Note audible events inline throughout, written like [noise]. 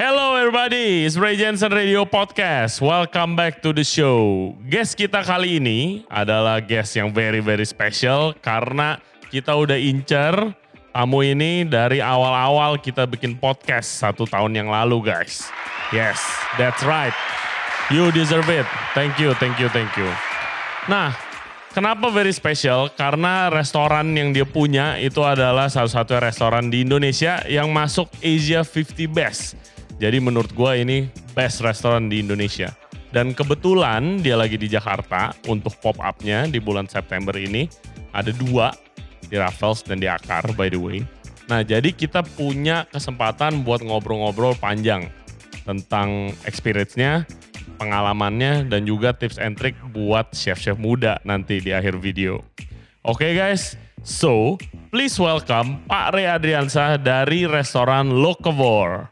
Hello everybody, it's Ray Jensen Radio Podcast. Welcome back to the show. Guest kita kali ini adalah guest yang very very special karena kita udah incer tamu ini dari awal-awal kita bikin podcast satu tahun yang lalu guys. Yes, that's right. You deserve it. Thank you, thank you, thank you. Nah, kenapa very special? Karena restoran yang dia punya itu adalah salah satu restoran di Indonesia yang masuk Asia 50 Best. Jadi menurut gue ini best restoran di Indonesia. Dan kebetulan dia lagi di Jakarta untuk pop up-nya di bulan September ini. Ada dua di Raffles dan di Akar by the way. Nah jadi kita punya kesempatan buat ngobrol-ngobrol panjang tentang experience-nya, pengalamannya, dan juga tips and trick buat chef-chef muda nanti di akhir video. Oke okay guys, so please welcome Pak Ray Adriansa dari restoran Locavor.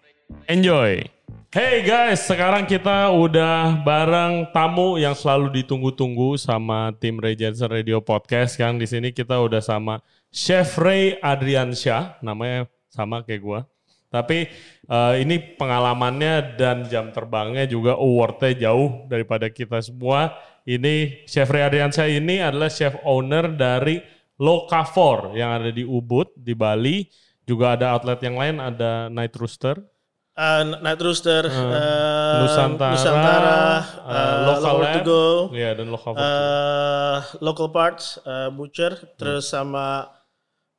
Enjoy. Hey guys, sekarang kita udah bareng tamu yang selalu ditunggu-tunggu sama tim Ray Jensen Radio Podcast. Yang di sini kita udah sama Chef Ray Adriansyah, namanya sama kayak gua. Tapi uh, ini pengalamannya dan jam terbangnya juga awardnya jauh daripada kita semua. Ini Chef Ray Adriansyah ini adalah chef owner dari Locafor yang ada di Ubud, di Bali. Juga ada outlet yang lain, ada Night Rooster, uh, Night Rooster, uh, uh, Nusantara, Nusantara uh, uh, Local Local Lab, to Go, Iya dan lokal uh, Local Parts, uh, Butcher, terus sama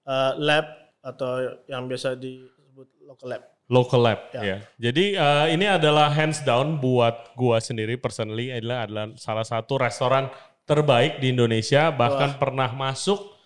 uh, Lab atau yang biasa disebut Local Lab. Local Lab, Ya. ya. Jadi uh, ini adalah hands down buat gua sendiri personally adalah adalah salah satu restoran terbaik di Indonesia, bahkan pernah masuk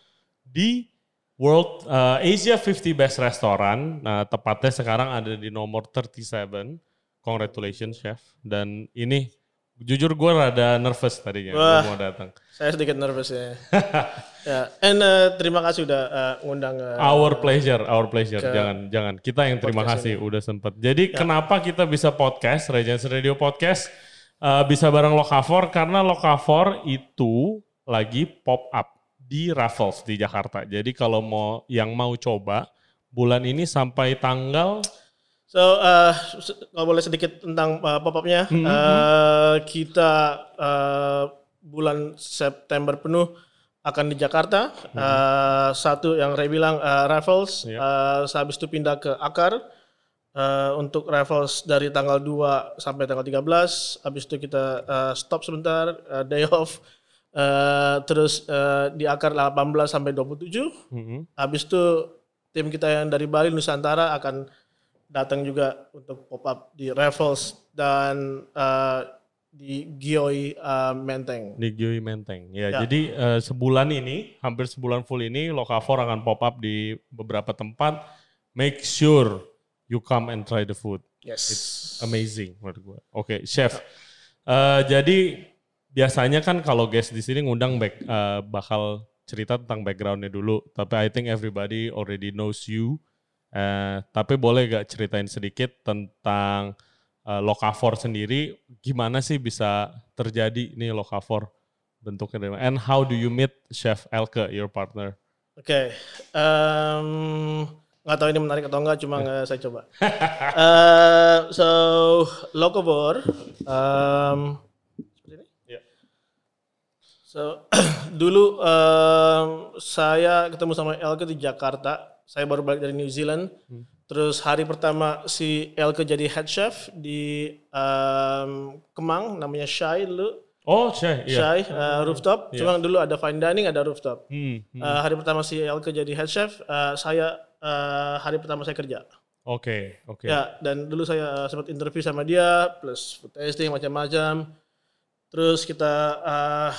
di World uh, Asia 50 Best Restaurant. Nah, tepatnya sekarang ada di nomor 37. Congratulations chef. Dan ini jujur gue rada nervous tadinya Wah. mau datang. Saya sedikit nervous ya. [laughs] ya, and uh, terima kasih udah uh, ngundang. uh, Our pleasure, our pleasure. jangan, jangan. Kita yang terima kasih udah sempet. Jadi kenapa kita bisa podcast, Regency Radio Podcast, uh, bisa bareng Lokafor karena Lokafor itu lagi pop up di Raffles di Jakarta. Jadi kalau mau yang mau coba bulan ini sampai tanggal So, uh, se- kalau boleh sedikit tentang uh, pop-up-nya, Hmm, uh, kita uh, bulan September penuh akan di Jakarta. Uh, satu yang Ray bilang uh, Raffles, Iya. uh, habis itu pindah ke Akar. Uh, untuk Raffles dari tanggal 2 sampai tanggal 13, habis itu kita uh, stop sebentar, uh, day off. Uh, terus uh, di Akar 18 sampai 27. Mhm. Habis itu tim kita yang dari Bali Nusantara akan datang juga untuk pop up di Raffles dan eh, di Gioi eh, Menteng. di Gioi Menteng. Ya, Ya. jadi uh, sebulan ini, hampir sebulan full ini Lokafor akan pop up di beberapa tempat. Make sure you come and try the food. Yes. amazing menurut gue. Oke, chef. Eh, jadi biasanya kan kalau guest di sini ngundang back eh, bakal cerita tentang backgroundnya dulu. Tapi I think everybody already knows you. Eh, tapi boleh gak ceritain sedikit tentang eh, Lokafor sendiri? Gimana sih bisa terjadi nih Lokafor bentuknya? And how do you meet Chef Elke, your partner? Oke. em, nggak tahu ini menarik atau enggak, cuma nggak saya coba. [laughs] Eh, so ini. Ya. So [clears throat] dulu em, saya ketemu sama Elke di Jakarta. Saya baru balik dari New Zealand. Terus hari pertama si Elke jadi head chef di em, Kemang, namanya Shai dulu. Oh, Chef. Iya. Shai eh, rooftop. Cuma dulu ada fine dining, ada rooftop. Hmm, hmm. Eh, hari pertama si Elke jadi head chef, eh, saya eh, hari pertama saya kerja. Oke, oke. Ya, dan dulu saya sempat interview sama dia, plus food tasting macam-macam. Terus kita eh,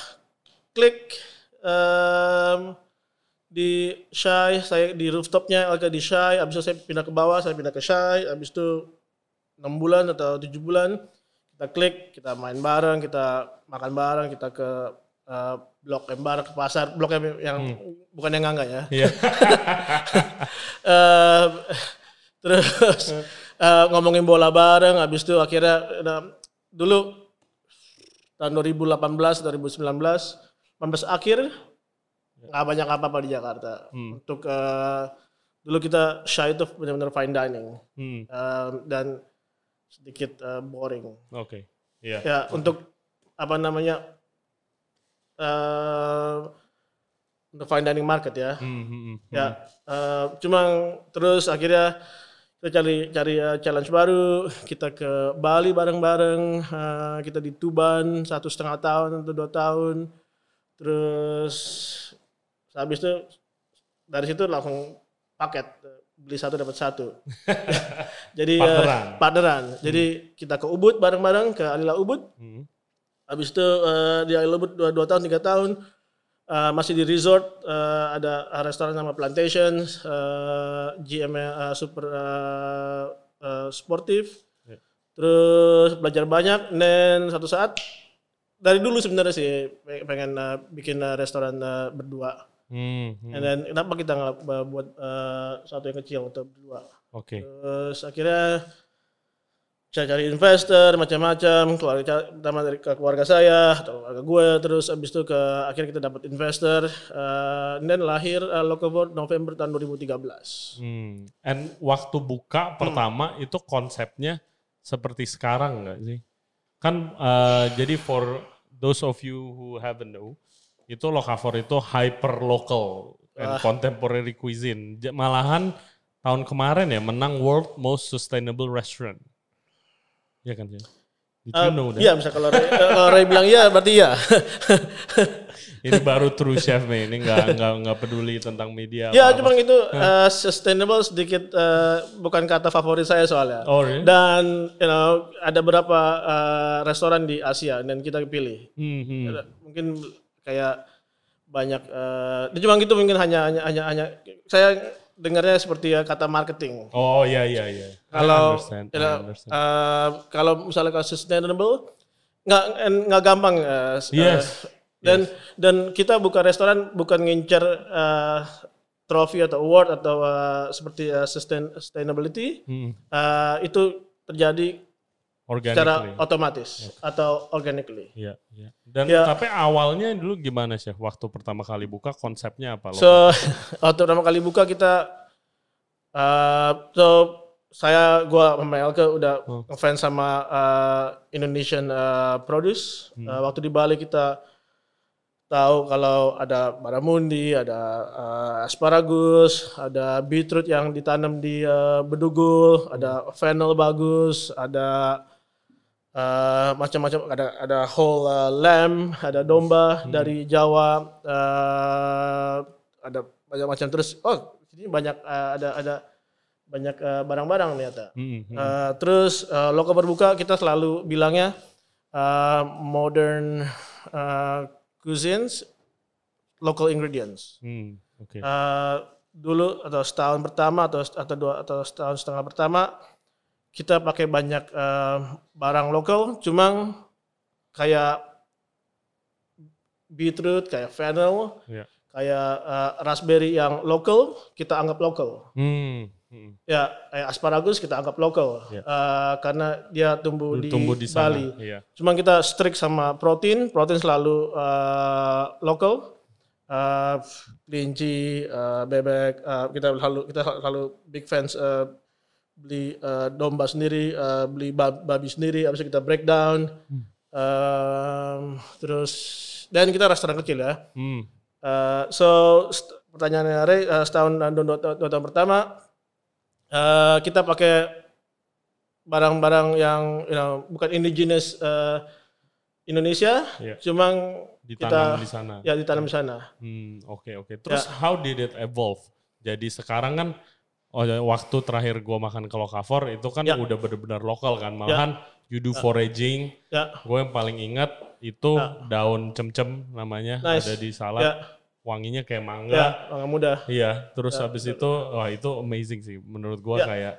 klik em, di Shai, saya di rooftopnya Elke di Shai, habis itu saya pindah ke bawah, saya pindah ke Shai, habis itu enam bulan atau tujuh bulan kita klik, kita main bareng, kita makan bareng, kita ke eh, blok M bareng ke pasar, blok M yang bukan yang enggak ya. Iya. [laughs] Eh, terus eh, ngomongin bola bareng, habis itu akhirnya eh, dulu tahun 2018, 2019, 19 akhir nggak banyak apa-apa di Jakarta. Untuk eh, dulu kita shy itu benar-benar fine dining. Hmm. Eh, dan sedikit uh, boring. Oke. Iya. Ya untuk apa namanya uh, untuk fine dining market ya. Hmm, hmm, hmm. Ya, uh, cuma terus akhirnya kita cari cari uh, challenge baru. Kita ke Bali bareng-bareng. uh, kita di Tuban satu setengah tahun atau dua tahun. Terus habis itu dari situ langsung paket beli satu dapat satu. [laughs] Jadi uh, Partneran. partneran. Jadi kita ke Ubud bareng-bareng ke Alila Ubud. Hmm. Habis itu uh, di Alila Ubud dua, dua tahun tiga tahun uh, masih di resort uh, ada restoran nama Plantation, uh, GM uh, super uh, uh, sportif. Ya. Terus belajar banyak dan satu saat dari dulu sebenarnya sih pe- pengen uh, bikin uh, restoran uh, berdua. Hmm, hmm. And then kenapa kita nggak uh, buat uh, satu yang kecil untuk berdua? Oke. Terus akhirnya saya cari investor macam-macam, keluarga pertama dari ke keluarga saya atau keluarga gue, terus abis itu ke akhirnya kita dapat investor, uh, dan lahir uh, Locavor November tahun 2013. Hmm. And waktu buka pertama itu konsepnya seperti sekarang nggak sih? Kan eh, jadi for those of you who haven't know, itu Lokavor itu hyper local and contemporary cuisine. Malahan tahun kemarin ya menang World Most Sustainable Restaurant. Iya kan sih? Did you know that? Iya, bisa kalau Ray, kalau Ray bilang iya berarti iya. [laughs] Ini baru true chef nih, ini nggak nggak nggak peduli tentang media. ya, apa-apa. cuma itu uh, sustainable sedikit uh, bukan kata favorit saya soalnya. Oh, really? Dan you know ada beberapa uh, restoran di Asia dan kita pilih. Hmm, hmm. Mungkin kayak banyak eh uh, cuma gitu mungkin hanya hanya hanya hanya saya dengarnya seperti ya kata marketing. Oh iya iya iya. Kalau eh, kalau misalnya kalau sustainable nggak nggak gampang eh, s- Yes. dan dan kita buka restoran bukan ngincer eh, trofi atau award atau eh, seperti eh, sustain, sustainability Hmm, eh, itu terjadi secara organically. otomatis atau organically. Iya, iya. Dan Ya. tapi awalnya dulu gimana sih waktu pertama kali buka konsepnya apa lo? So [laughs] waktu pertama kali buka kita, uh, so saya gua sama Elke udah Hmm. ngefans sama uh, Indonesian uh, produce. Hmm. Uh, waktu di Bali kita tahu kalau ada baramundi, ada uh, asparagus, ada beetroot yang ditanam di uh, bedugul, ada fennel bagus, ada uh, macam-macam ada ada whole uh, lamb, ada domba dari Jawa, uh, ada macam-macam terus. Oh, ini banyak uh, ada ada banyak uh, barang-barang ternyata. Hmm, hmm. Uh, terus uh, lokal berbuka kita selalu bilangnya uh, modern uh, cuisines, local ingredients. Hmm, Oke. Uh, dulu atau setahun pertama atau atau dua atau setahun setengah pertama kita pakai banyak uh, barang lokal, cuma kayak beetroot, kayak fennel, Iya. kayak uh, raspberry yang lokal kita anggap lokal. Hmm, hmm. Ya, kayak asparagus kita anggap lokal Ya. Eh, karena dia tumbuh di, Tumbuh di sana. Bali. Iya. Cuma kita strict sama protein, protein selalu eh, lokal. Eh, kelinci, eh, bebek, eh, kita selalu kita selalu big fans eh, beli eh, domba sendiri, eh, beli bab- babi sendiri, habis itu kita breakdown. Hmm. Em, terus dan kita restoran kecil ya. Hmm. Uh, so pertanyaannya Ray, uh, setahun dan dua, dua- dua tahun pertama uh, kita pakai barang-barang yang you know, bukan indigenous uh, Indonesia, Iya. cuma Ditanam kita di sana. ya ditanam di sana. Hmm, oke oke. Terus how did it evolve? Jadi sekarang kan oh, ya, waktu terakhir gua makan ke Lokavor itu kan Ya. udah benar-benar lokal kan. Malahan you do foraging. Ya, Gue yang paling ingat itu daun cemcem namanya Nice. ada di salad. ya, Wanginya kayak ya, mangga. muda. Iya, terus habis itu wah itu amazing sih menurut gua Ya. kayak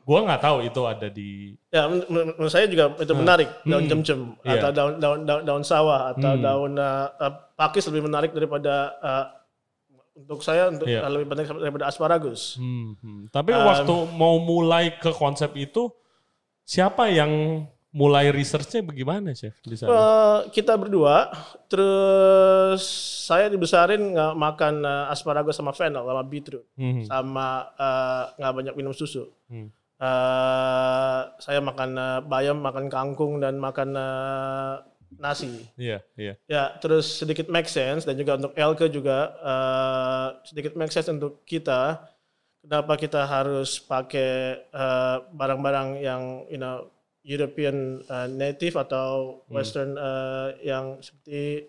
gua nggak tahu itu ada di Ya, men- men- menurut saya juga itu menarik daun Hmm. cemcem Iya. atau daun daun daun, daun sawah atau Hmm. daun uh, pakis lebih menarik daripada uh, untuk saya untuk uh, lebih menarik daripada asparagus. Hmm, hmm. Tapi Um, waktu mau mulai ke konsep itu siapa yang mulai researchnya bagaimana chef di sana? Eh, kita berdua, terus saya dibesarin nggak makan eh, asparagus sama fennel sama beetroot, Hmm, sama eh, nggak banyak minum susu. hmm. eh, saya makan eh, bayam, makan kangkung dan makan eh, nasi. Iya, iya. Ya, terus sedikit make sense dan juga untuk Elke juga eh, sedikit make sense untuk kita. Kenapa kita harus pakai eh, barang-barang yang you know European eh, native atau Western eh, yang seperti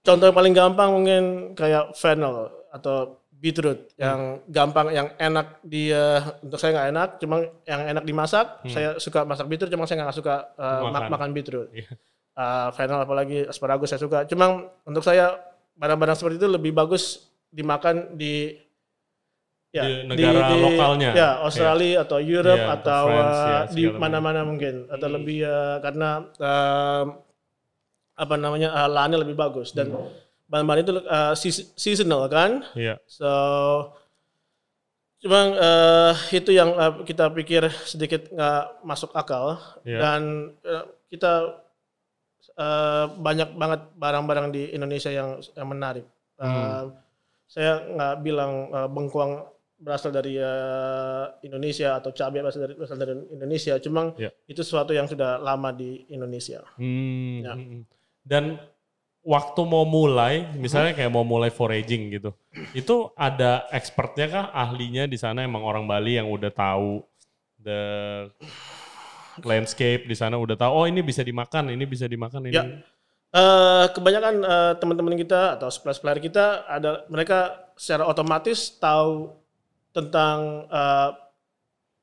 contoh yang paling gampang mungkin kayak fennel atau beetroot yang gampang yang enak dia untuk saya nggak enak cuma yang enak dimasak saya suka masak beetroot cuma saya nggak suka mak- Makan. makan beetroot Iya. Uh, fennel apalagi asparagus saya suka. Cuma untuk saya barang-barang seperti itu lebih bagus dimakan di ya Di negara lokalnya. Ya, Australia atau Europe Iya, atau France, uh, ya, di mana-mana mungkin atau lebih uh, karena um, apa namanya uh, lahannya lebih bagus dan bahan-bahan itu uh, seas- seasonal kan. Iya. So cuma eh, itu yang eh, kita pikir sedikit nggak masuk akal Iya. dan eh, kita eh, banyak banget barang-barang di Indonesia yang yang menarik. Eh, Hmm. Saya nggak bilang eh, bengkuang berasal dari eh, Indonesia atau cabai berasal dari berasal dari Indonesia, cuma Iya. itu sesuatu yang sudah lama di Indonesia. Hmm, Ya. hmm. Dan waktu mau mulai, misalnya kayak mau mulai foraging gitu, itu ada expertnya kah, ahlinya di sana emang orang Bali yang udah tahu the landscape di sana udah tahu, oh ini bisa dimakan, ini bisa dimakan, ini. Ya. Eh, kebanyakan eh, teman-teman kita atau supplier kita ada mereka secara otomatis tahu tentang eh,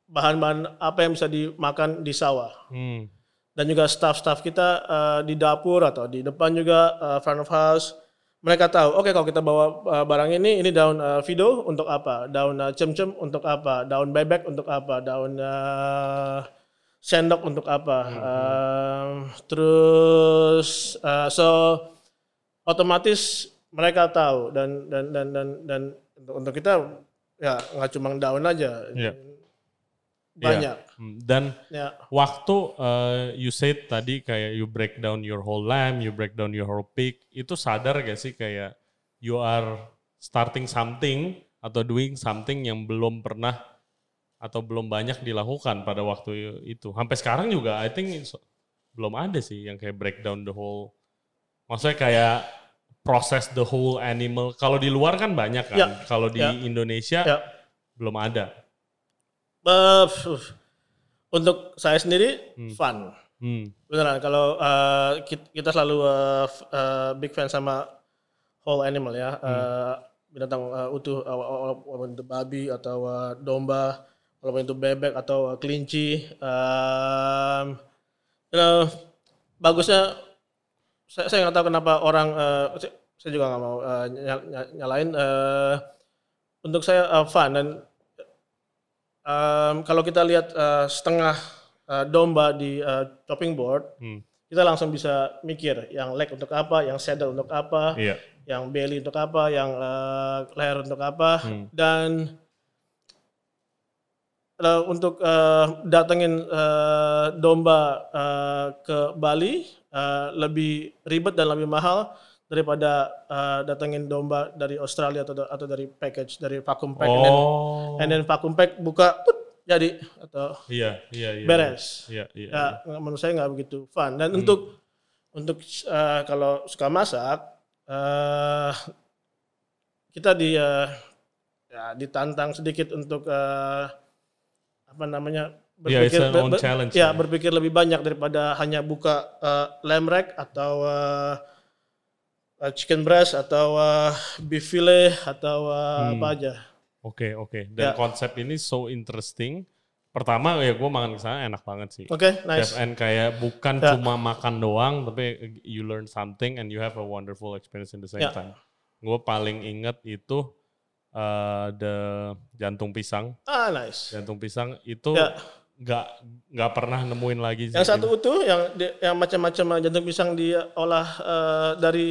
bahan-bahan apa yang bisa dimakan di sawah Hmm. dan juga staff-staff kita eh, di dapur atau di depan juga eh, front of house mereka tahu oke kalau kita bawa barang ini ini daun eh, fido untuk apa daun eh, cem-cem untuk apa daun bebek untuk apa daun eh, sendok untuk apa? Eh, terus eh, so otomatis mereka tahu dan dan dan dan dan untuk, kita ya nggak cuma daun aja. Iya. banyak. Hmm. Dan ya. waktu uh, you said tadi kayak you break down your whole lamb, you break down your whole pig, itu sadar gak sih kayak you are starting something atau doing something yang belum pernah atau belum banyak dilakukan pada waktu itu. Sampai sekarang juga I think belum ada sih yang kayak break down the whole maksudnya kayak proses the whole animal. Kalau di luar kan banyak kan. Ya, Kalau di ya. Indonesia ya belum ada. Pf, untuk saya sendiri Hmm. fun Hmm. beneran kalau kit- kita selalu f- eh, big fan sama whole animal ya Eh, binatang eh, utuh itu babi atau eh, domba walaupun itu bebek atau eh, kelinci Em, you know, bagusnya saya saya nggak tahu kenapa orang eh, saya, juga nggak mau nyal- nyal- nyalain eh, untuk saya eh, fun dan em, kalau kita lihat eh, setengah eh, domba di eh, chopping board Hmm. kita langsung bisa mikir yang leg untuk apa, yang saddle untuk apa, Iya. yang belly untuk apa, yang eh, leher untuk apa, Hmm. dan eh, untuk eh, datengin eh, domba eh, ke Bali eh, lebih ribet dan lebih mahal daripada eh, datengin domba dari Australia atau atau dari package dari vacuum pack and, then, Oh. and then vacuum pack buka put, jadi atau Iya, iya, iya. beres Iya, iya. ya menurut saya nggak begitu fun dan untuk untuk eh, kalau suka masak eh, kita di eh, ya ditantang sedikit untuk eh, apa namanya Yeah, it's an ber- challenge, ya ya. berpikir lebih banyak daripada hanya buka eh, lamb rack atau eh, chicken breast atau eh, beef fillet atau eh, Hmm. apa aja Oke, oke. Dan Ya. konsep ini so interesting. Pertama ya gue makan ke sana enak banget sih. oke nice Chef N kayak bukan Ya. cuma makan doang, tapi you learn something and you have a wonderful experience in the same Ya. time. Gue paling inget itu uh, the jantung pisang. ah nice Jantung pisang itu Ya. nggak nggak pernah nemuin lagi. sih. Yang satu utuh, yang yang macam-macam jantung pisang diolah eh, dari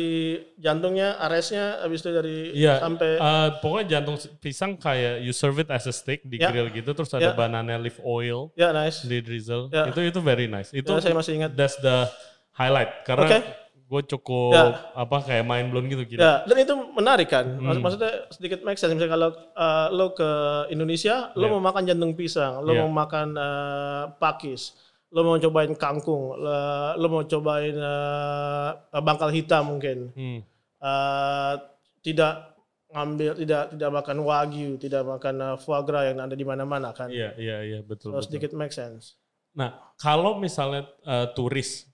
jantungnya, aresnya, habis itu dari Iya, sampai uh, pokoknya jantung pisang kayak you serve it as a steak di Ya. grill gitu, terus ada Ya. banana leaf oil ya nice. di drizzle. Ya. Itu itu very nice. Itu Ya, saya masih ingat. that's the highlight karena Oke. Gue cukup Ya. apa kayak main blown gitu gitu. Ya, dan itu menarik kan. Hmm. Maksud- Maksudnya sedikit make sense. Misalnya kalau uh, lo ke Indonesia, lo Ya. mau makan jantung pisang, lo Ya. mau makan uh, pakis, lo mau cobain kangkung, lo, lo mau cobain uh, bangkal hitam mungkin. Hmm. Uh, tidak ngambil, tidak tidak makan wagyu, tidak makan uh, foie gras yang ada di mana-mana kan. Iya iya iya betul. So, betul. sedikit make sense. Nah kalau misalnya eh, turis.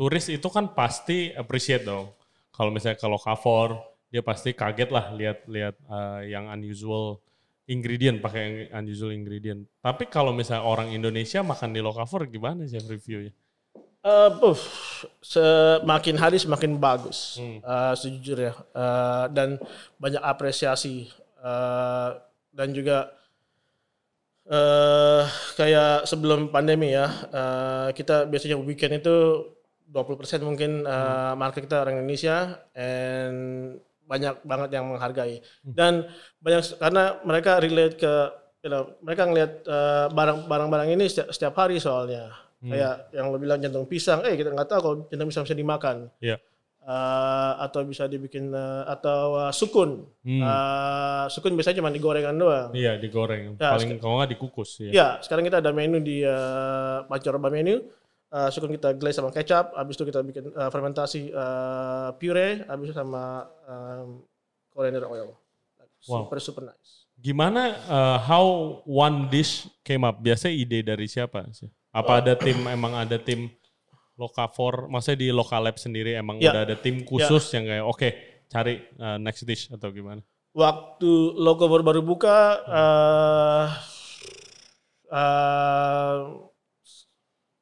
Turis itu kan pasti appreciate dong. Kalau misalnya kalau cover dia pasti kaget lah lihat-lihat eh, yang unusual ingredient pakai yang unusual ingredient. Tapi kalau misalnya orang Indonesia makan di Lokavor gimana sih reviewnya? Eh, uff, semakin hari semakin bagus, Hmm. eh, sejujurnya, Eh, dan banyak apresiasi Eh, dan juga eh kayak sebelum pandemi ya, eh, kita biasanya weekend itu 20% mungkin eh, market kita orang Indonesia, and banyak banget yang menghargai dan banyak karena mereka relate ke, you know, mereka ngelihat eh, barang barang-barang ini setiap, setiap hari soalnya. Kayak yang lo bilang jantung pisang, eh kita nggak tahu kalau jantung pisang bisa dimakan. Iya. Eh, atau bisa dibikin eh, atau eh, sukun. Hmm. Eh, sukun biasanya cuma digorengan doang. Iya digoreng, Ya, paling kalau nggak dikukus ya. Ya, sekarang kita ada menu di uh, pancaroba menu. Eh, sukun kita glaze sama kecap, habis itu kita bikin eh, fermentasi eh, puree, habis itu sama um, coriander oil. Wow. Super super nice. Gimana uh, how one dish came up? Biasanya ide dari siapa sih? Apa ada tim emang ada tim Lokavor, maksudnya di local lab sendiri emang Ya. udah ada tim khusus yang kayak oke cari uh, next dish atau gimana? Waktu logo baru baru buka, eh eh,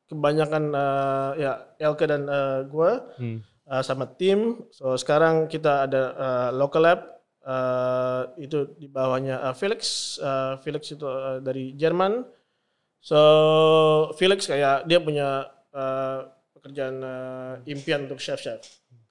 kebanyakan eh, ya Elke dan eh, gue Hmm. uh, sama tim. So sekarang kita ada uh, local lab uh, itu di bawahnya uh, Felix. Uh, Felix itu uh, dari Jerman. So Felix kayak dia punya uh, pekerjaan uh, impian untuk chef-chef.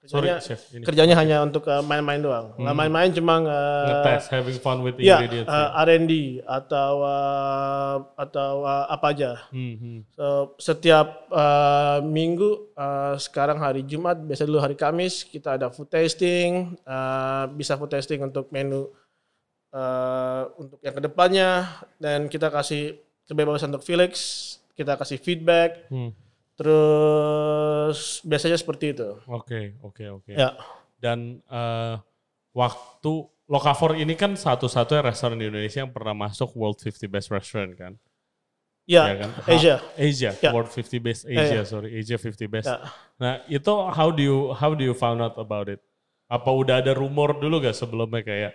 Sorry chef ini. kerjanya hanya untuk uh, main-main doang. Nggak main-main cuma uh, Ngetes having fun with ya ingredients. uh, R&D atau uh, atau uh, apa aja. Hmm, hmm. So, setiap uh, minggu, uh, sekarang hari Jumat, biasa dulu hari Kamis, kita ada food tasting, uh, bisa food tasting untuk menu uh, untuk yang ke depannya, dan kita kasih kebebasan untuk Felix, kita kasih feedback, Hmm. Terus biasanya seperti itu. Oke, oke, oke. Ya, Dan uh, waktu Lokavor ini kan satu-satunya restoran di Indonesia yang pernah masuk World 50 Best Restaurant kan? ya, Ya kan? Ha- Asia. Asia, Ya. World 50 Best Ya, Asia, ya. sorry, Asia 50 Best. Ya. Nah, itu how do you how do you found out about it? Apa udah ada rumor dulu gak sebelumnya kayak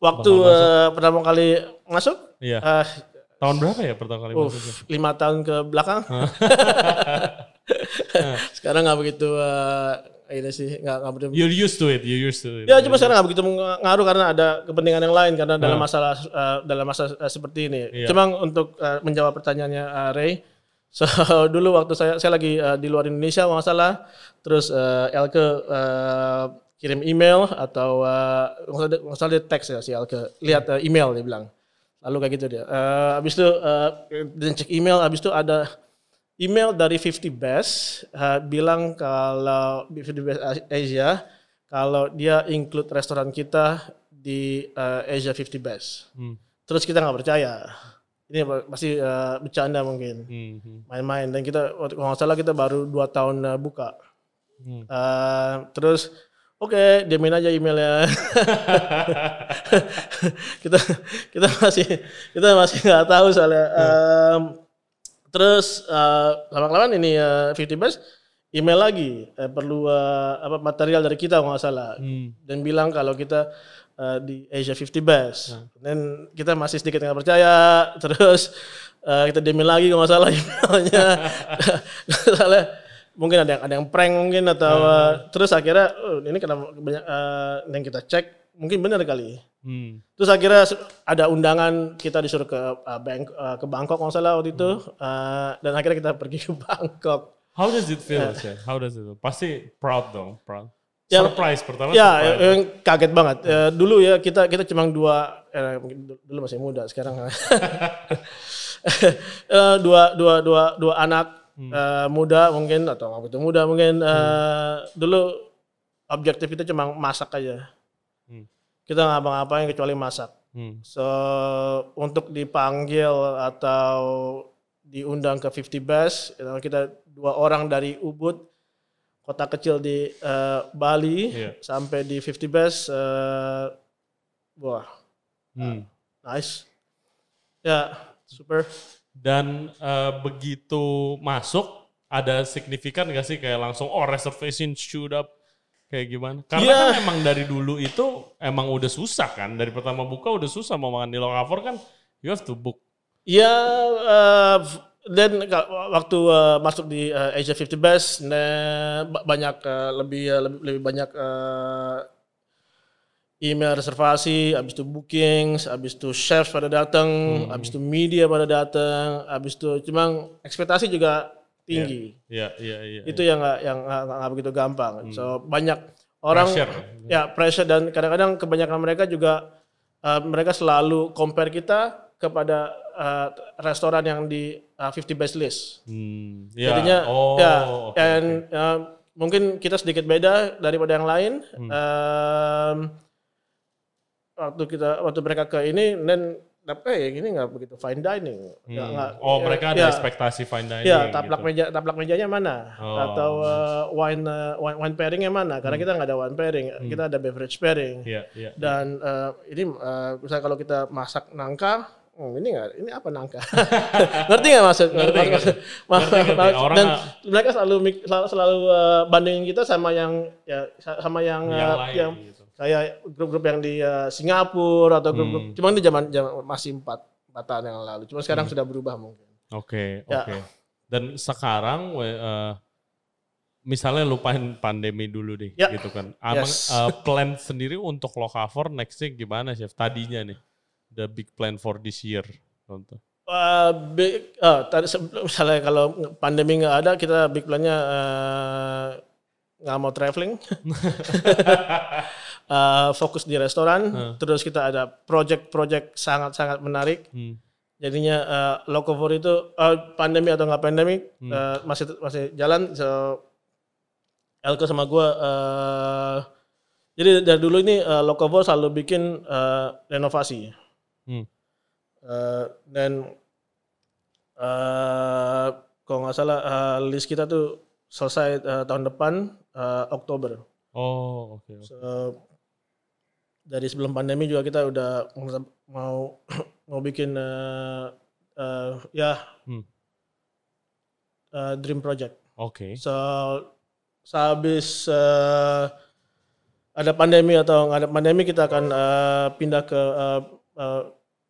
Waktu uh, pertama kali masuk, iya, uh, tahun berapa ya pertama kali Uff, masuk? lima tahun ke belakang. [laughs] sekarang nggak begitu uh, ini sih nggak nggak begitu. You're used to it, you're used to it. Ya cuma sekarang nggak begitu ngaruh karena ada kepentingan yang lain karena dalam Ah. masalah uh, dalam masa uh, seperti ini. Iya. Cuma untuk uh, menjawab pertanyaannya uh, Ray, [laughs] so dulu waktu saya saya lagi uh, di luar Indonesia nggak salah, terus uh, Elke uh, kirim email atau uh, nggak salah dia- nggak salah dia teks ya si Elke lihat uh, email dia bilang. Lalu kayak gitu dia. Uh, habis itu uh, dan cek email, habis itu ada email dari 50 Best uh, bilang kalau 50 Best Asia kalau dia include restoran kita di uh, Asia 50 Best. Hmm, Terus kita nggak percaya. Ini pasti uh, bercanda mungkin, hmm, hmm, main-main. Dan kita kalau nggak salah kita baru dua tahun uh, buka. hmm. Uh, terus oke diamin aja emailnya. [laughs] kita kita masih kita masih nggak tahu soalnya. Um, terus uh, lama kelamaan ini uh, 50 best email lagi eh, perlu uh, apa material dari kita nggak salah Hmm. dan bilang kalau kita uh, di Asia 50 best. Dan kita masih sedikit nggak percaya. Terus uh, kita demi lagi kalau nggak salah emailnya. [laughs] Salah mungkin ada yang ada yang prank mungkin atau uh, terus akhirnya oh, ini kenapa banyak uh, yang kita cek mungkin benar kali. Hmm. Terus akhirnya ada undangan kita disuruh ke uh, Bang- uh, ke Bangkok nggak salah waktu itu Uh, dan akhirnya kita pergi ke [laughs] Bangkok. How does it feel, Chef? How does it feel? Pasti proud dong, proud. Ya, surprise pertama Ya, surprise. yang kaget banget. Eh, dulu ya kita kita cuma dua, eh, dulu masih muda, sekarang [laughs] eh, dua dua dua dua dua anak Hmm. eh, muda mungkin atau nggak begitu muda mungkin eh, dulu objektif kita cuma masak aja. Hmm. Kita nggak ngapa-ngapain kecuali masak. Hmm. So untuk dipanggil atau diundang ke 50 Best, you know, kita dua orang dari Ubud, kota kecil di eh, Bali, Iya. sampai di 50 Best, eh, wah Hmm. nice, ya super. Dan eh, begitu masuk ada signifikan gak sih kayak langsung oh reservation shoot up kayak gimana? Karena Iya. kan emang dari dulu itu emang udah susah kan dari pertama buka udah susah mau makan di Lokavor kan you have to book. Ya, eh, dan ka- waktu eh, masuk di eh, Asia 50 Best, nah, ba- banyak eh, lebih eh, lebih, lebih banyak eh, email reservasi, habis itu bookings, habis itu chefs pada datang, habis itu media pada datang, habis itu cuma ekspektasi juga tinggi. Iya iya iya. Itu yang nggak yang nggak begitu gampang. So banyak orang Pressure. ya pressure dan kadang-kadang kebanyakan mereka juga uh, mereka selalu compare kita kepada uh, restoran yang di uh, 50 best list. Hmm, ya. Jadinya oh, ya oke, dan oke. uh, mungkin kita sedikit beda daripada yang lain. Hmm. Um, waktu kita waktu mereka ke ini dan tapi ya gini nggak begitu fine dining. Hmm. nggak- oh ya, mereka ada ya. ekspektasi fine dining. Iya, taplak gitu. meja taplak mejanya mana? Oh, Atau uh, wine, uh, wine wine pairingnya mana? Karena kita nggak ada wine pairing, kita ada beverage pairing. Iya iya. Dan uh, ini uh, misalnya kalau kita masak nangka, oh, ini nggak, ini apa nangka? [laughs] ngerti nggak maksud? Ngerti, ngerti. Ngerti, ngerti. Orang dan mereka selalu selalu, selalu uh, bandingin kita sama yang ya sama yang yang uh, lain yang gitu. Kayak grup-grup yang di uh, Singapura atau grup-grup. Hmm. Cuma di zaman zaman masih empat empat tahun yang lalu. Cuma sekarang sudah berubah mungkin. Oke, Ya. oke. Dan sekarang eh, misalnya lupain pandemi dulu deh Ya. gitu kan. Abang Yes. eh, plan sendiri untuk Lokavor nextnya gimana chef? Tadinya nih. The big plan for this year. Contoh. Uh, big, ah, tadi misalnya kalau pandemi nggak ada, kita big plan-nya uh, nggak mau traveling, Uh, [laughs] fokus di restoran. Terus kita ada project-project sangat-sangat menarik. Hmm. Jadinya uh, Locavor itu uh, pandemi atau nggak pandemi uh, masih masih jalan. So Elko sama gue. Uh, jadi dari dulu ini uh, Locavor selalu bikin uh, renovasi. Hmm. Uh, dan uh, kalau nggak salah uh, list kita tuh selesai uh, tahun depan uh, Oktober. Oh, oke. oke. So, dari sebelum pandemi juga kita udah mau mau [coughs] bikin uh, uh, ya Hmm. uh, dream project. Oke. So sehabis uh, ada pandemi atau nggak ada pandemi kita akan uh, pindah ke uh, uh,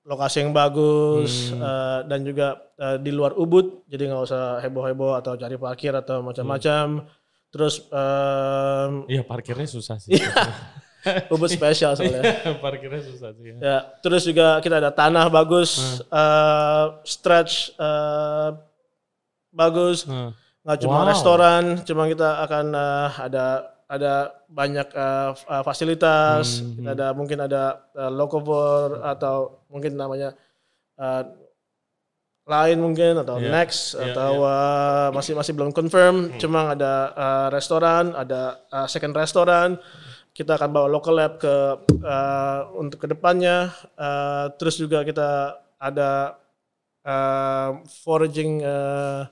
lokasi yang bagus Hmm. uh, dan juga uh, di luar Ubud jadi nggak usah heboh-heboh atau cari parkir atau macam-macam. Terus um, Iya parkirnya susah sih. [laughs] Ubud spesial soalnya. parkirnya susah sih. Ya. Ya, terus juga kita ada tanah bagus, eh, stretch eh, bagus, Nah, nggak cuma Wow. restoran, cuma kita akan eh, ada ada banyak eh, eh, fasilitas, Hmm, kita ada mungkin ada uh, locavor atau mungkin namanya eh, lain mungkin atau Iya, next iya, atau eh, masih masih belum confirm, Hmm. cuma ada eh, restoran, ada eh, second restoran. Kita akan bawa local lab ke eh, untuk ke depannya. Eh, terus juga kita ada eh, foraging eh,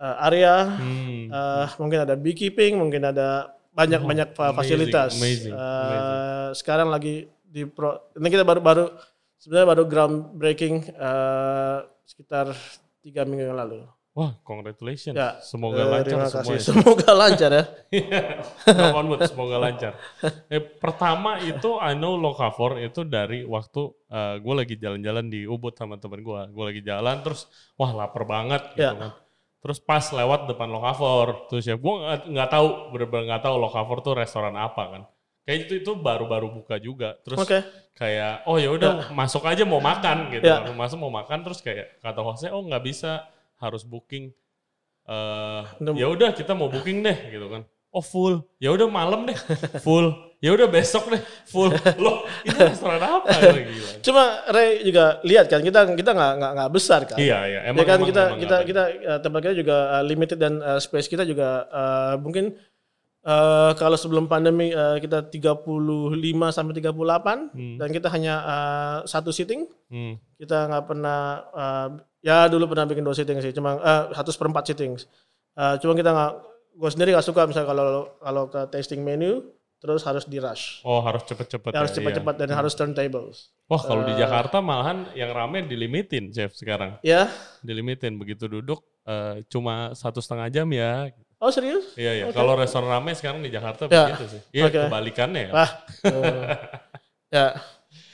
eh, area. hmm. Eh, mungkin ada beekeeping, mungkin ada banyak-banyak fa- amazing, fasilitas. amazing, Eh, amazing. Sekarang lagi di pro, ini kita baru-baru sebenarnya baru groundbreaking eh, sekitar tiga minggu yang lalu. Wah, congratulations. Ya, Semoga eh, lancar terima kasih. semuanya. [laughs] Semoga lancar ya. Knock on wood, semoga lancar. [laughs] Eh, pertama itu I know Lokavor itu dari waktu gue lagi jalan-jalan di Ubud sama temen gue. Gue lagi jalan terus wah lapar banget gitu Ya. kan. Terus pas lewat depan Lokavor, terus ya gue nggak tahu bener-bener nggak tahu Lokavor tuh restoran apa kan. Kayak itu itu baru-baru buka juga. Terus Oke. kayak oh ya udah masuk aja mau makan gitu. Ya. Masuk mau makan terus kayak kata hostnya oh nggak bisa harus booking. Eh Udah- ya udah kita mau booking deh gitu kan. Oh full. Ya udah malam deh. [laughs] Full. Ya udah besok deh. Full. Loh, itu restoran apa? Gila. Cuma Ray juga lihat kan kita kita nggak nggak nggak besar kan. Iya, iya. ya Emang, kan emang, kita emang kita nggak kita uh, tempat kita juga uh, limited dan uh, space kita juga uh, mungkin uh, kalau sebelum pandemi uh, kita 35 sampai 38 Hmm. dan kita hanya uh, satu sitting. Hmm. Kita nggak pernah uh, ya dulu pernah bikin dua sitting sih, cuma uh, satu seperempat sitting. Uh, cuma kita nggak gue sendiri nggak suka misalnya kalau kalau ke tasting menu terus harus di rush. Oh harus cepet-cepet Ya, harus ya, cepat-cepat iya. dan harus turntables. Wah kalau di Eh, Jakarta malahan yang rame dilimitin chef sekarang. Ya. Dilimitin begitu duduk eh, cuma satu setengah jam ya. Oh serius? Iya iya. Oke. Kalau restoran rame sekarang di Jakarta Ya. begitu sih. Iya Oke. kebalikannya ya. Ah. eh, ya.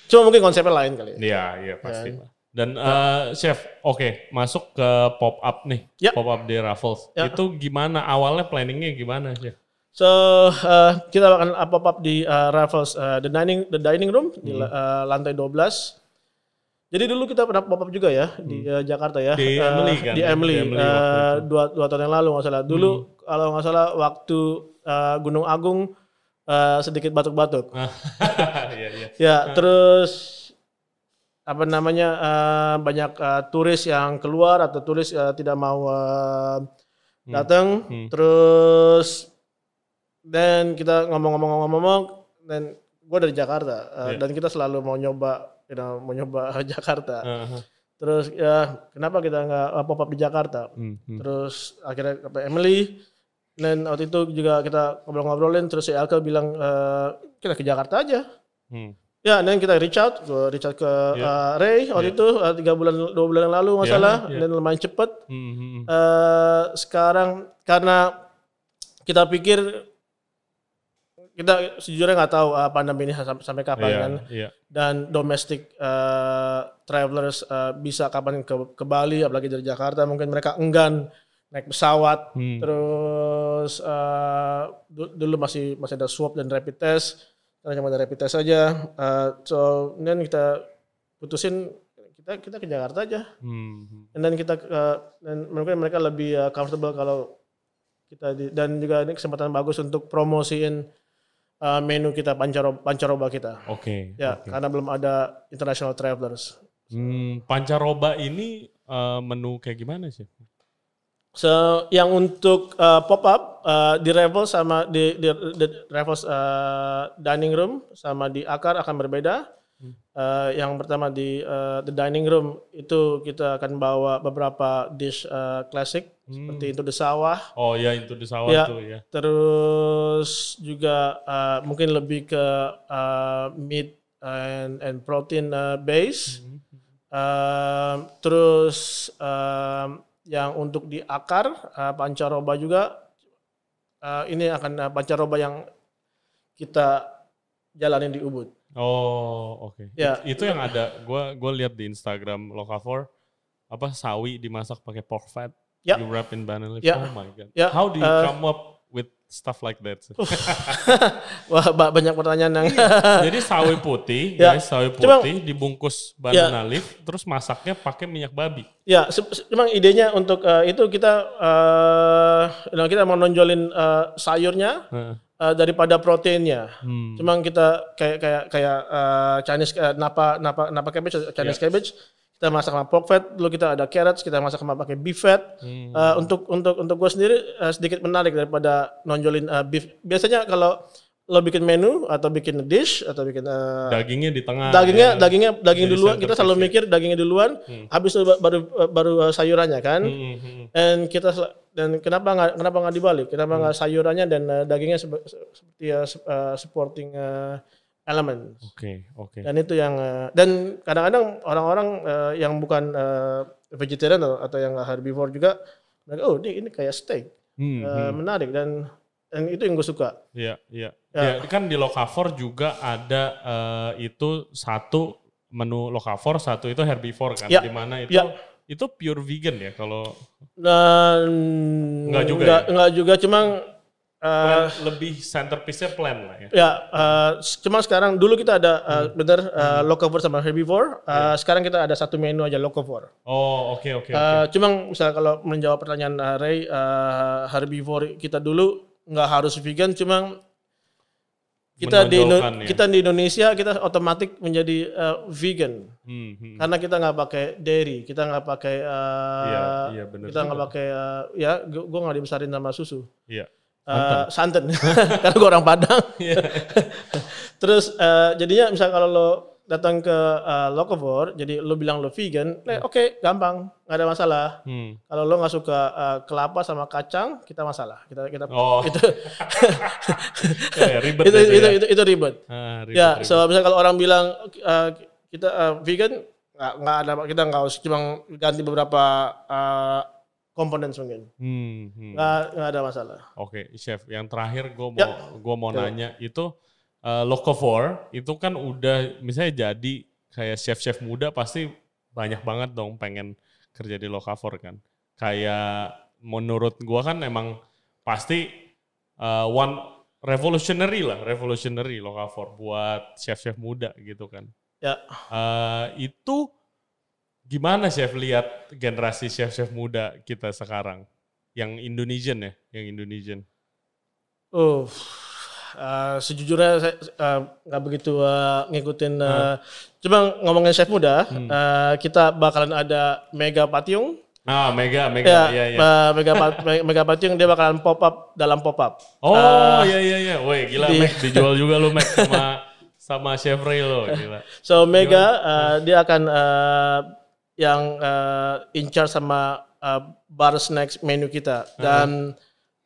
Cuma mungkin konsepnya lain kali. ya. Iya iya pasti. Ya. Dan eh, chef, oke masuk ke pop up nih, Ya. pop up di Raffles. Ya. Itu gimana awalnya planningnya gimana chef? So uh, kita akan pop up di uh, Raffles uh, the dining the dining room di Hmm. uh, lantai 12. Jadi dulu kita pernah pop up juga ya di uh, Jakarta ya. Hmm. Di Uh, Emily kan? Di Di Emily, Emily uh. Hmm. dua, dua tahun yang lalu nggak salah. Dulu kalau nggak salah waktu uh, Gunung Agung uh, sedikit batuk-batuk. [laughs] Iya iya. Ya, terus apa namanya uh, banyak uh, turis yang keluar atau turis uh, tidak mau uh, datang. Hmm. Terus dan kita ngomong-ngomong-ngomong dan gue dari Jakarta uh, Iya. dan kita selalu mau nyoba, know, mau nyoba [laughs] Jakarta. Uh-huh. Terus ya kenapa kita nggak uh, pop up di Jakarta? Hmm, hmm. Terus akhirnya ke Emily dan waktu itu juga kita ngobrol-ngobrolin terus si Elke bilang eh, kita ke Jakarta aja. Hmm. Ya, dan kita reach out, gue reach out ke Iya. uh, Ray waktu Iya. itu uh, tiga bulan dua bulan yang lalu nggak Iya, salah, iya. dan lumayan cepet. Hmm, hmm. Eh, sekarang karena kita pikir kita sejujurnya nggak tahu uh, pandemi ini sampai, sampai kapan Iya, kan, iya. dan domestic uh, travelers uh, bisa kapan ke, ke Bali, apalagi dari Jakarta mungkin mereka enggan naik pesawat, Hmm. terus uh, du- dulu masih masih ada swab dan rapid test. Sekarang cuma ada rapid test saja Uh, so dan kita putusin kita kita ke Jakarta aja. Hmm, dan then kita uh, dan mungkin mereka lebih uh, comfortable kalau kita di, dan juga ini kesempatan bagus untuk promosiin uh, menu kita pancaroba, pancaroba kita Oke. ya oke. karena belum ada international travelers Hmm, pancaroba ini eh, menu kayak gimana sih? So, yang untuk uh, pop up uh, di Revels sama di, di, di Revels uh, dining room sama di Akar akan berbeda. Uh, yang pertama di uh, the dining room itu kita akan bawa beberapa dish uh, klasik Hmm. seperti itu the sawah. Oh ya itu di sawah Ya. tuh ya. Terus juga uh, mungkin lebih ke uh, meat and, and protein uh, base. Hmm. Um, terus um, yang untuk di akar uh, pancaroba juga uh, ini akan uh, pancaroba yang kita jalanin di Ubud. Oh oke. Ya. It- Itu yang ada. Gua gua lihat di Instagram Lokavor apa sawi dimasak pakai pork fat. Ya. You wrap in banana leaf. Ya. Oh my god. Ya, How do you uh, come up with stuff like that? [laughs] Wah ba- banyak pertanyaan yang [laughs] Jadi sawi putih, Ya. guys, sawi Cuma- putih dibungkus banana leaf, terus masaknya pakai minyak babi. ya memang idenya untuk uh, itu kita uh, kita mau nonjolin uh, sayurnya Heeh. Uh, daripada proteinnya. Hmm. Cuma kita kayak kayak kayak uh, Chinese uh, napa napa napa cabbage Chinese Ya. cabbage kita masak sama pork fat, dulu kita ada carrots, kita masak sama pakai beef fat. Hmm. Uh, untuk untuk untuk gue sendiri uh, sedikit menarik daripada nonjolin uh, beef. Biasanya kalau lo bikin menu atau bikin dish atau bikin uh, Dagingnya di tengah. dagingnya ya. dagingnya daging Jadi duluan kita selalu mikir dagingnya duluan Hmm. habis itu ba- baru baru uh, sayurannya kan Hmm, hmm, hmm. dan kita dan kenapa nggak kenapa nggak dibalik kenapa Hmm. nggak sayurannya dan uh, dagingnya seperti uh, uh, supporting uh, element Oke, oke. dan itu yang uh, dan kadang-kadang orang-orang uh, yang bukan uh, vegetarian atau, atau yang herbivore juga mereka oh ini ini kayak steak Hmm, Uh, hmm. menarik dan dan itu yang gue suka Iya, iya. Ya. Ya, kan di Lokavor juga ada eh, itu satu menu Lokavor, satu itu herbivore kan, Ya. di mana itu Ya. itu pure vegan ya kalau dan Nggak juga nggak, ya? nggak juga cuma uh, plan lebih centerpiece-nya plan lah ya. Ya, uh, cuma sekarang dulu kita ada uh, Hmm. bener uh, locavore sama herbivore. Uh, Sekarang kita ada satu menu aja locavore. Oh, oke oke oke. Uh, cuma misalnya kalau menjawab pertanyaan uh, Ray, uh, herbivore kita dulu nggak harus vegan, cuma kita di Indo- ya. kita di Indonesia kita otomatis menjadi eh, vegan Hmm, hmm. karena kita nggak pakai dairy, kita nggak pakai eh, Iya, iya, bener kita nggak pakai eh, ya gue nggak dibesarin sama susu. Iya. Eh, santan [laughs] karena gue orang Padang. Iya. [laughs] Terus eh, jadinya misal kalau lo datang ke eh, Locavor, jadi lo bilang lo vegan, eh, oke gampang, nggak ada masalah. Hmm. Kalau lo nggak suka eh, kelapa sama kacang, kita masalah. Kita kita Oh. [laughs] itu [laughs] Ya, ribet itu, itu itu, ya. itu itu ribet. Ah, ribet, ya, ribet. so misal kalau orang bilang eh, kita eh, vegan, nggak ada kita nggak harus cuma ganti beberapa eh, komponen mungkin, Hmm, hmm. nggak nggak ada masalah. Oke, chef. Yang terakhir gue mau Ya. gua mau Ya. nanya itu uh, Locavor itu kan udah misalnya jadi kayak chef-chef muda pasti banyak banget dong pengen kerja di Locavor kan. Kayak menurut gua kan emang pasti uh, one revolutionary lah, revolutionary Locavor buat chef-chef muda gitu kan. Ya. Uh, itu gimana chef lihat generasi chef-chef muda kita sekarang? Yang Indonesian ya, yang Indonesian. Oh, eh, sejujurnya saya eh, nggak begitu eh, ngikutin. eh, Cuma ngomongin chef muda, eh, kita bakalan ada Mega Patiung. Ah, Mega, Mega, Ya, iya. eh, Mega [laughs] Mega Patiung dia bakalan pop up dalam pop up. Oh, iya, iya, iya. Woi, gila, di- Mac. Dijual juga lu, Mac, sama [laughs] sama Chef Ray lo, gila. So Mega eh, dia akan eh, yang eh, in charge sama eh, bar snacks menu kita dan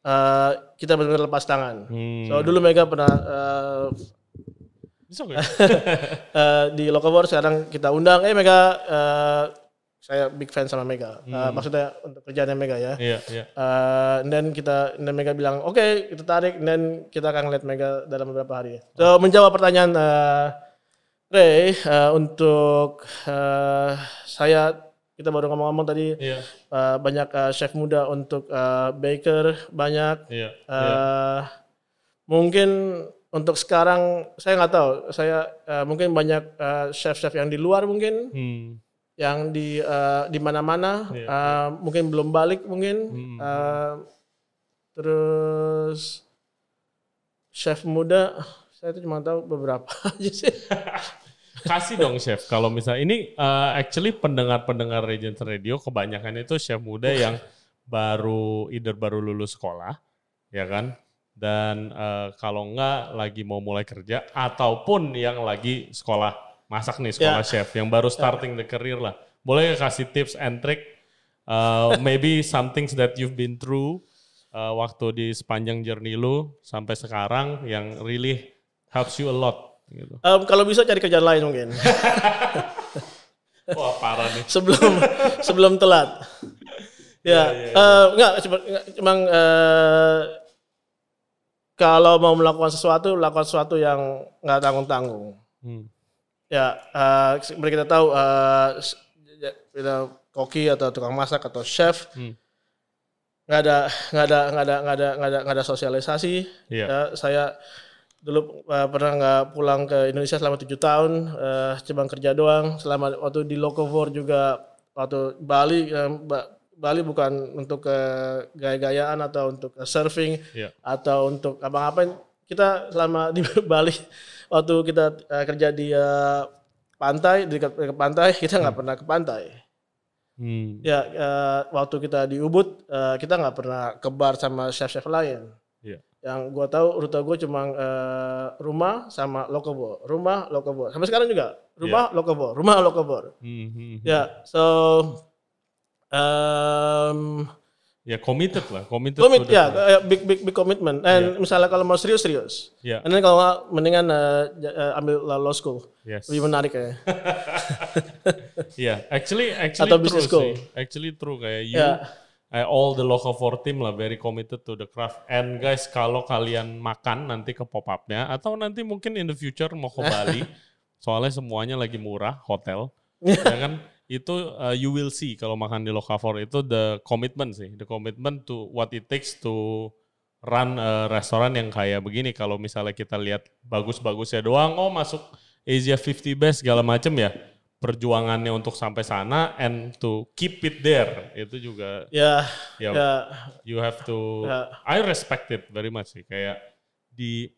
eh, kita benar-benar lepas tangan. Hmm. So dulu Mega pernah nggak? [laughs] eh, di Locavor sekarang kita undang eh Mega eh, saya big fan sama Mega Eh, maksudnya untuk kerjanya Mega ya Iya, iya. Eh, dan kita dan Mega bilang oke kita tarik dan kita akan lihat Mega dalam beberapa hari so menjawab pertanyaan eh, Ray eh, untuk eh, saya kita baru ngomong-ngomong tadi Iya, eh, banyak eh, chef muda untuk eh, baker banyak iya. Eh, mungkin untuk sekarang saya nggak tahu. Saya eh, mungkin banyak eh, chef-chef yang di luar mungkin, Hmm. yang di eh, di mana-mana, Iya, eh, mungkin belum balik mungkin. Hmm. Eh, terus chef muda, saya tuh cuma tahu beberapa [laughs] aja sih. [laughs] Kasih dong, Chef. Kalau misalnya ini uh, actually pendengar-pendengar Regent Radio kebanyakan itu chef muda yang baru either baru lulus sekolah, ya kan? Dan uh, kalau enggak lagi mau mulai kerja ataupun yang lagi sekolah masak nih, sekolah Ya. chef yang baru starting the career lah. Boleh kasih tips and trick uh, maybe some things that you've been through uh, waktu di sepanjang journey lu sampai sekarang yang really helps you a lot gitu. Em, kalau bisa cari kerjaan lain mungkin Wah parah nih. sebelum sebelum telat. Ya, eh, enggak, cuma enggak, emang eh, kalau mau melakukan sesuatu, lakukan sesuatu yang nggak tanggung-tanggung. Hmm. Ya, eh, seperti kita tahu, ya, kita koki atau tukang masak atau chef, Hmm. nggak ada nggak ada nggak ada nggak ada nggak ada nggak ada sosialisasi. Iya. Ya, saya dulu eh, pernah nggak pulang ke Indonesia selama tujuh tahun, eh, cuma kerja doang. Selama waktu di Locavor juga waktu Bali, Ba- Bali bukan untuk ke gaya-gayaan atau untuk ke surfing Iya. atau untuk apa-apa. Kita selama di [laughs] Bali waktu kita eh, kerja di eh, pantai di dekat dekat pantai kita nggak pernah ke pantai. Hmm. Ya eh, waktu kita di Ubud eh, kita nggak pernah ke bar sama chef-chef lain. Iya. Yang gua tahu rute gue cuma eh, rumah sama Lokobor, rumah Lokobor. Sampai sekarang juga rumah Lokobor, rumah Lokobor. Hmm, hmm. Ya, so um, Ya committed lah, committed. commit ya, kayak big big big commitment. And misalnya kalau mau serius serius. Ya, Dan kalau nggak mendingan eh, ambil law school, yes. lebih menarik ya. [laughs] Ya, actually, actually Atau true school. sih. Actually true kayak you, Ya. Eh, all the local four team lah very committed to the craft. And guys, kalau kalian makan nanti ke pop upnya atau nanti mungkin in the future mau ke Bali, [laughs] soalnya semuanya lagi murah hotel, [laughs] ya kan? Itu uh, you will see kalau makan di Locavor itu the commitment sih, the commitment to what it takes to run a restoran yang kayak begini. Kalau misalnya kita lihat bagus-bagusnya doang, oh masuk Asia 50 best segala macem ya. Perjuangannya untuk sampai sana and to keep it there. Itu juga Ya, ya ya, you have to ya. I respect it very much sih. Kayak di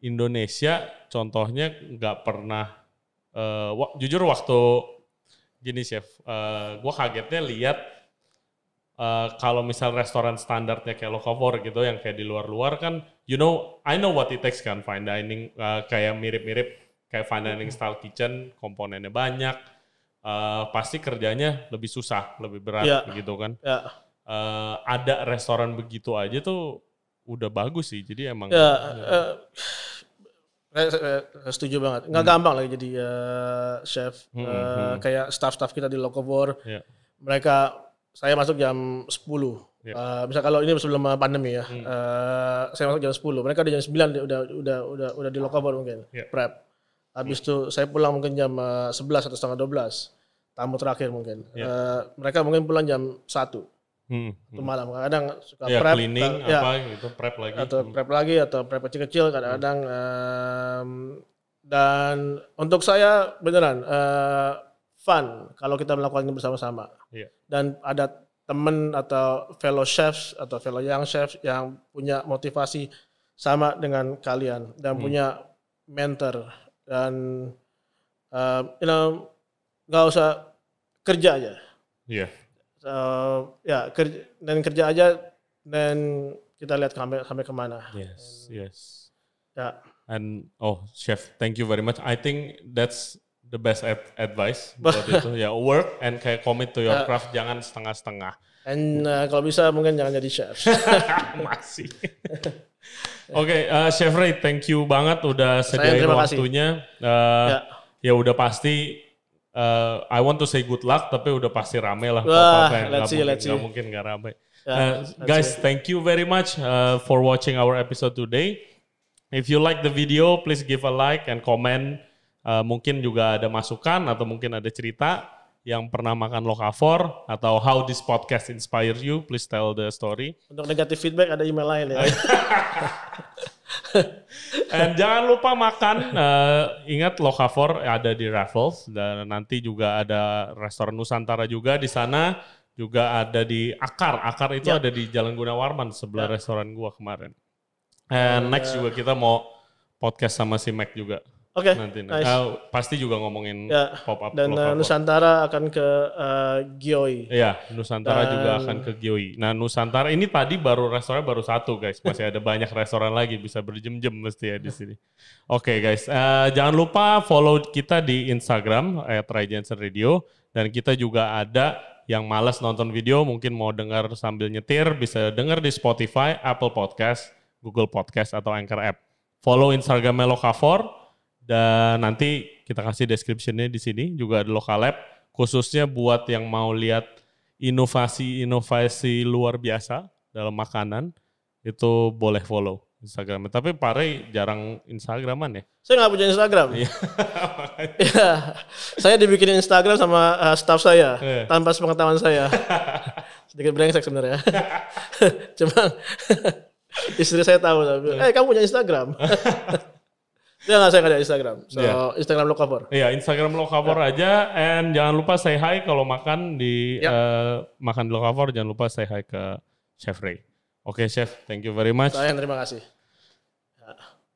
Indonesia contohnya nggak pernah eh, wa- jujur waktu gini chef eh, gue kagetnya lihat eh, kalau misal restoran standarnya kayak Locavor gitu yang kayak di luar-luar kan you know I know what it takes kan fine dining eh, kayak mirip-mirip kayak fine dining style kitchen komponennya banyak eh, pasti kerjanya lebih susah lebih berat Iya. gitu kan ya. eh, ada restoran begitu aja tuh udah bagus sih. Jadi emang Ya, eh, saya, saya- saya setuju banget. Hmm. Nggak gampang lagi jadi eh, chef. Eh, Kayak staff-staff kita di Locavor, ya, mereka saya masuk jam 10. Ya. Eh, misal kalau ini sebelum pandemi ya, eh, saya masuk jam 10. Mereka udah jam 9 di- udah udah udah udah di Locavor mungkin, Ya. prep. Habis itu saya pulang mungkin jam eh, 11 atau setengah 12. Tamu terakhir mungkin. Eh, mereka mungkin pulang jam 1 hmm, itu malam. Kadang suka ya prep. cleaning ya, apa gitu prep lagi. atau prep lagi atau prep kecil-kecil kadang-kadang em, dan untuk saya beneran eh, fun kalau kita melakukan ini bersama-sama Iya. dan ada temen atau fellow chefs atau fellow young chefs yang punya motivasi sama dengan kalian dan punya mentor dan em, you know nggak usah kerja aja Iya. So, ya kerja dan kerja aja dan kita lihat sampai sampai ke mana. Yes, yes. Ya, And oh, chef, thank you very much. I think that's the best ad- advice [laughs] buat itu. Ya, work and kayak commit to your Ya. craft, jangan setengah-setengah. dan uh, kalau bisa mungkin jangan jadi chef. [laughs] Masih. [laughs] Oke, eh, Chef Ray, thank you banget udah sediain kasih. waktunya. Eh, Ya. ya. udah pasti eh, I want to say good luck tapi udah pasti rame lah. Wah, Apa-apa yang let's see, mungkin, let's see. mungkin nggak rame. Ya, let's guys, see. thank you very much uh, for watching our episode today. If you like the video, please give a like and comment. Uh, mungkin juga ada masukan atau mungkin ada cerita yang pernah makan Locafor atau how this podcast inspire you, please tell the story. Untuk negatif feedback ada email lain ya. [laughs] And jangan lupa makan, eh, ingat Locafor ada di Raffles dan nanti juga ada restoran Nusantara juga di sana, juga ada di Akar. Akar itu Ya. ada di Jalan Gunawarman sebelah restoran gua kemarin. And next juga kita mau podcast sama si Mac juga Oke, nanti. nice. Eh, pasti juga ngomongin Ya, pop up Dan uh, Nusantara akan ke uh, Gioi. Iya, Nusantara Dan- juga akan ke Gioi. Nah, Nusantara ini tadi baru restoran baru satu, guys. Masih ada banyak restoran lagi, bisa berjam-jam mesti ya di sini. Oke, guys. Eh, jangan lupa follow kita di Instagram @rayjansen_radio dan kita juga ada yang malas nonton video, mungkin mau dengar sambil nyetir, bisa dengar di Spotify, Apple Podcast, Google Podcast atau Anchor App. Follow Instagramnya Locafor dan nanti kita kasih description-nya di sini juga ada local lab khususnya buat yang mau lihat inovasi-inovasi luar biasa dalam makanan itu boleh follow Instagramnya. Tapi Pare jarang Instagraman ya. Saya nggak punya Instagram. Iya. [laughs] Ya, saya dibikin Instagram sama uh, staff saya Iya. tanpa sepengetahuan saya. [laughs] Sedikit brengsek sebenarnya. [laughs] Cuma istri saya tahu. tapi, Eh kamu punya Instagram? Ya nggak saya nggak ada Instagram. So Iya. Instagram lo cover. Iya, Instagram Lokavor aja and jangan lupa say hi kalau makan di Yap. eh, makan di Lokavor jangan lupa say hi ke Chef Ray. Oke, Chef, thank you very much. Saya terima kasih.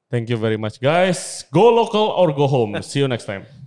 Thank you very much guys. Go local or go home. [laughs] See you next time.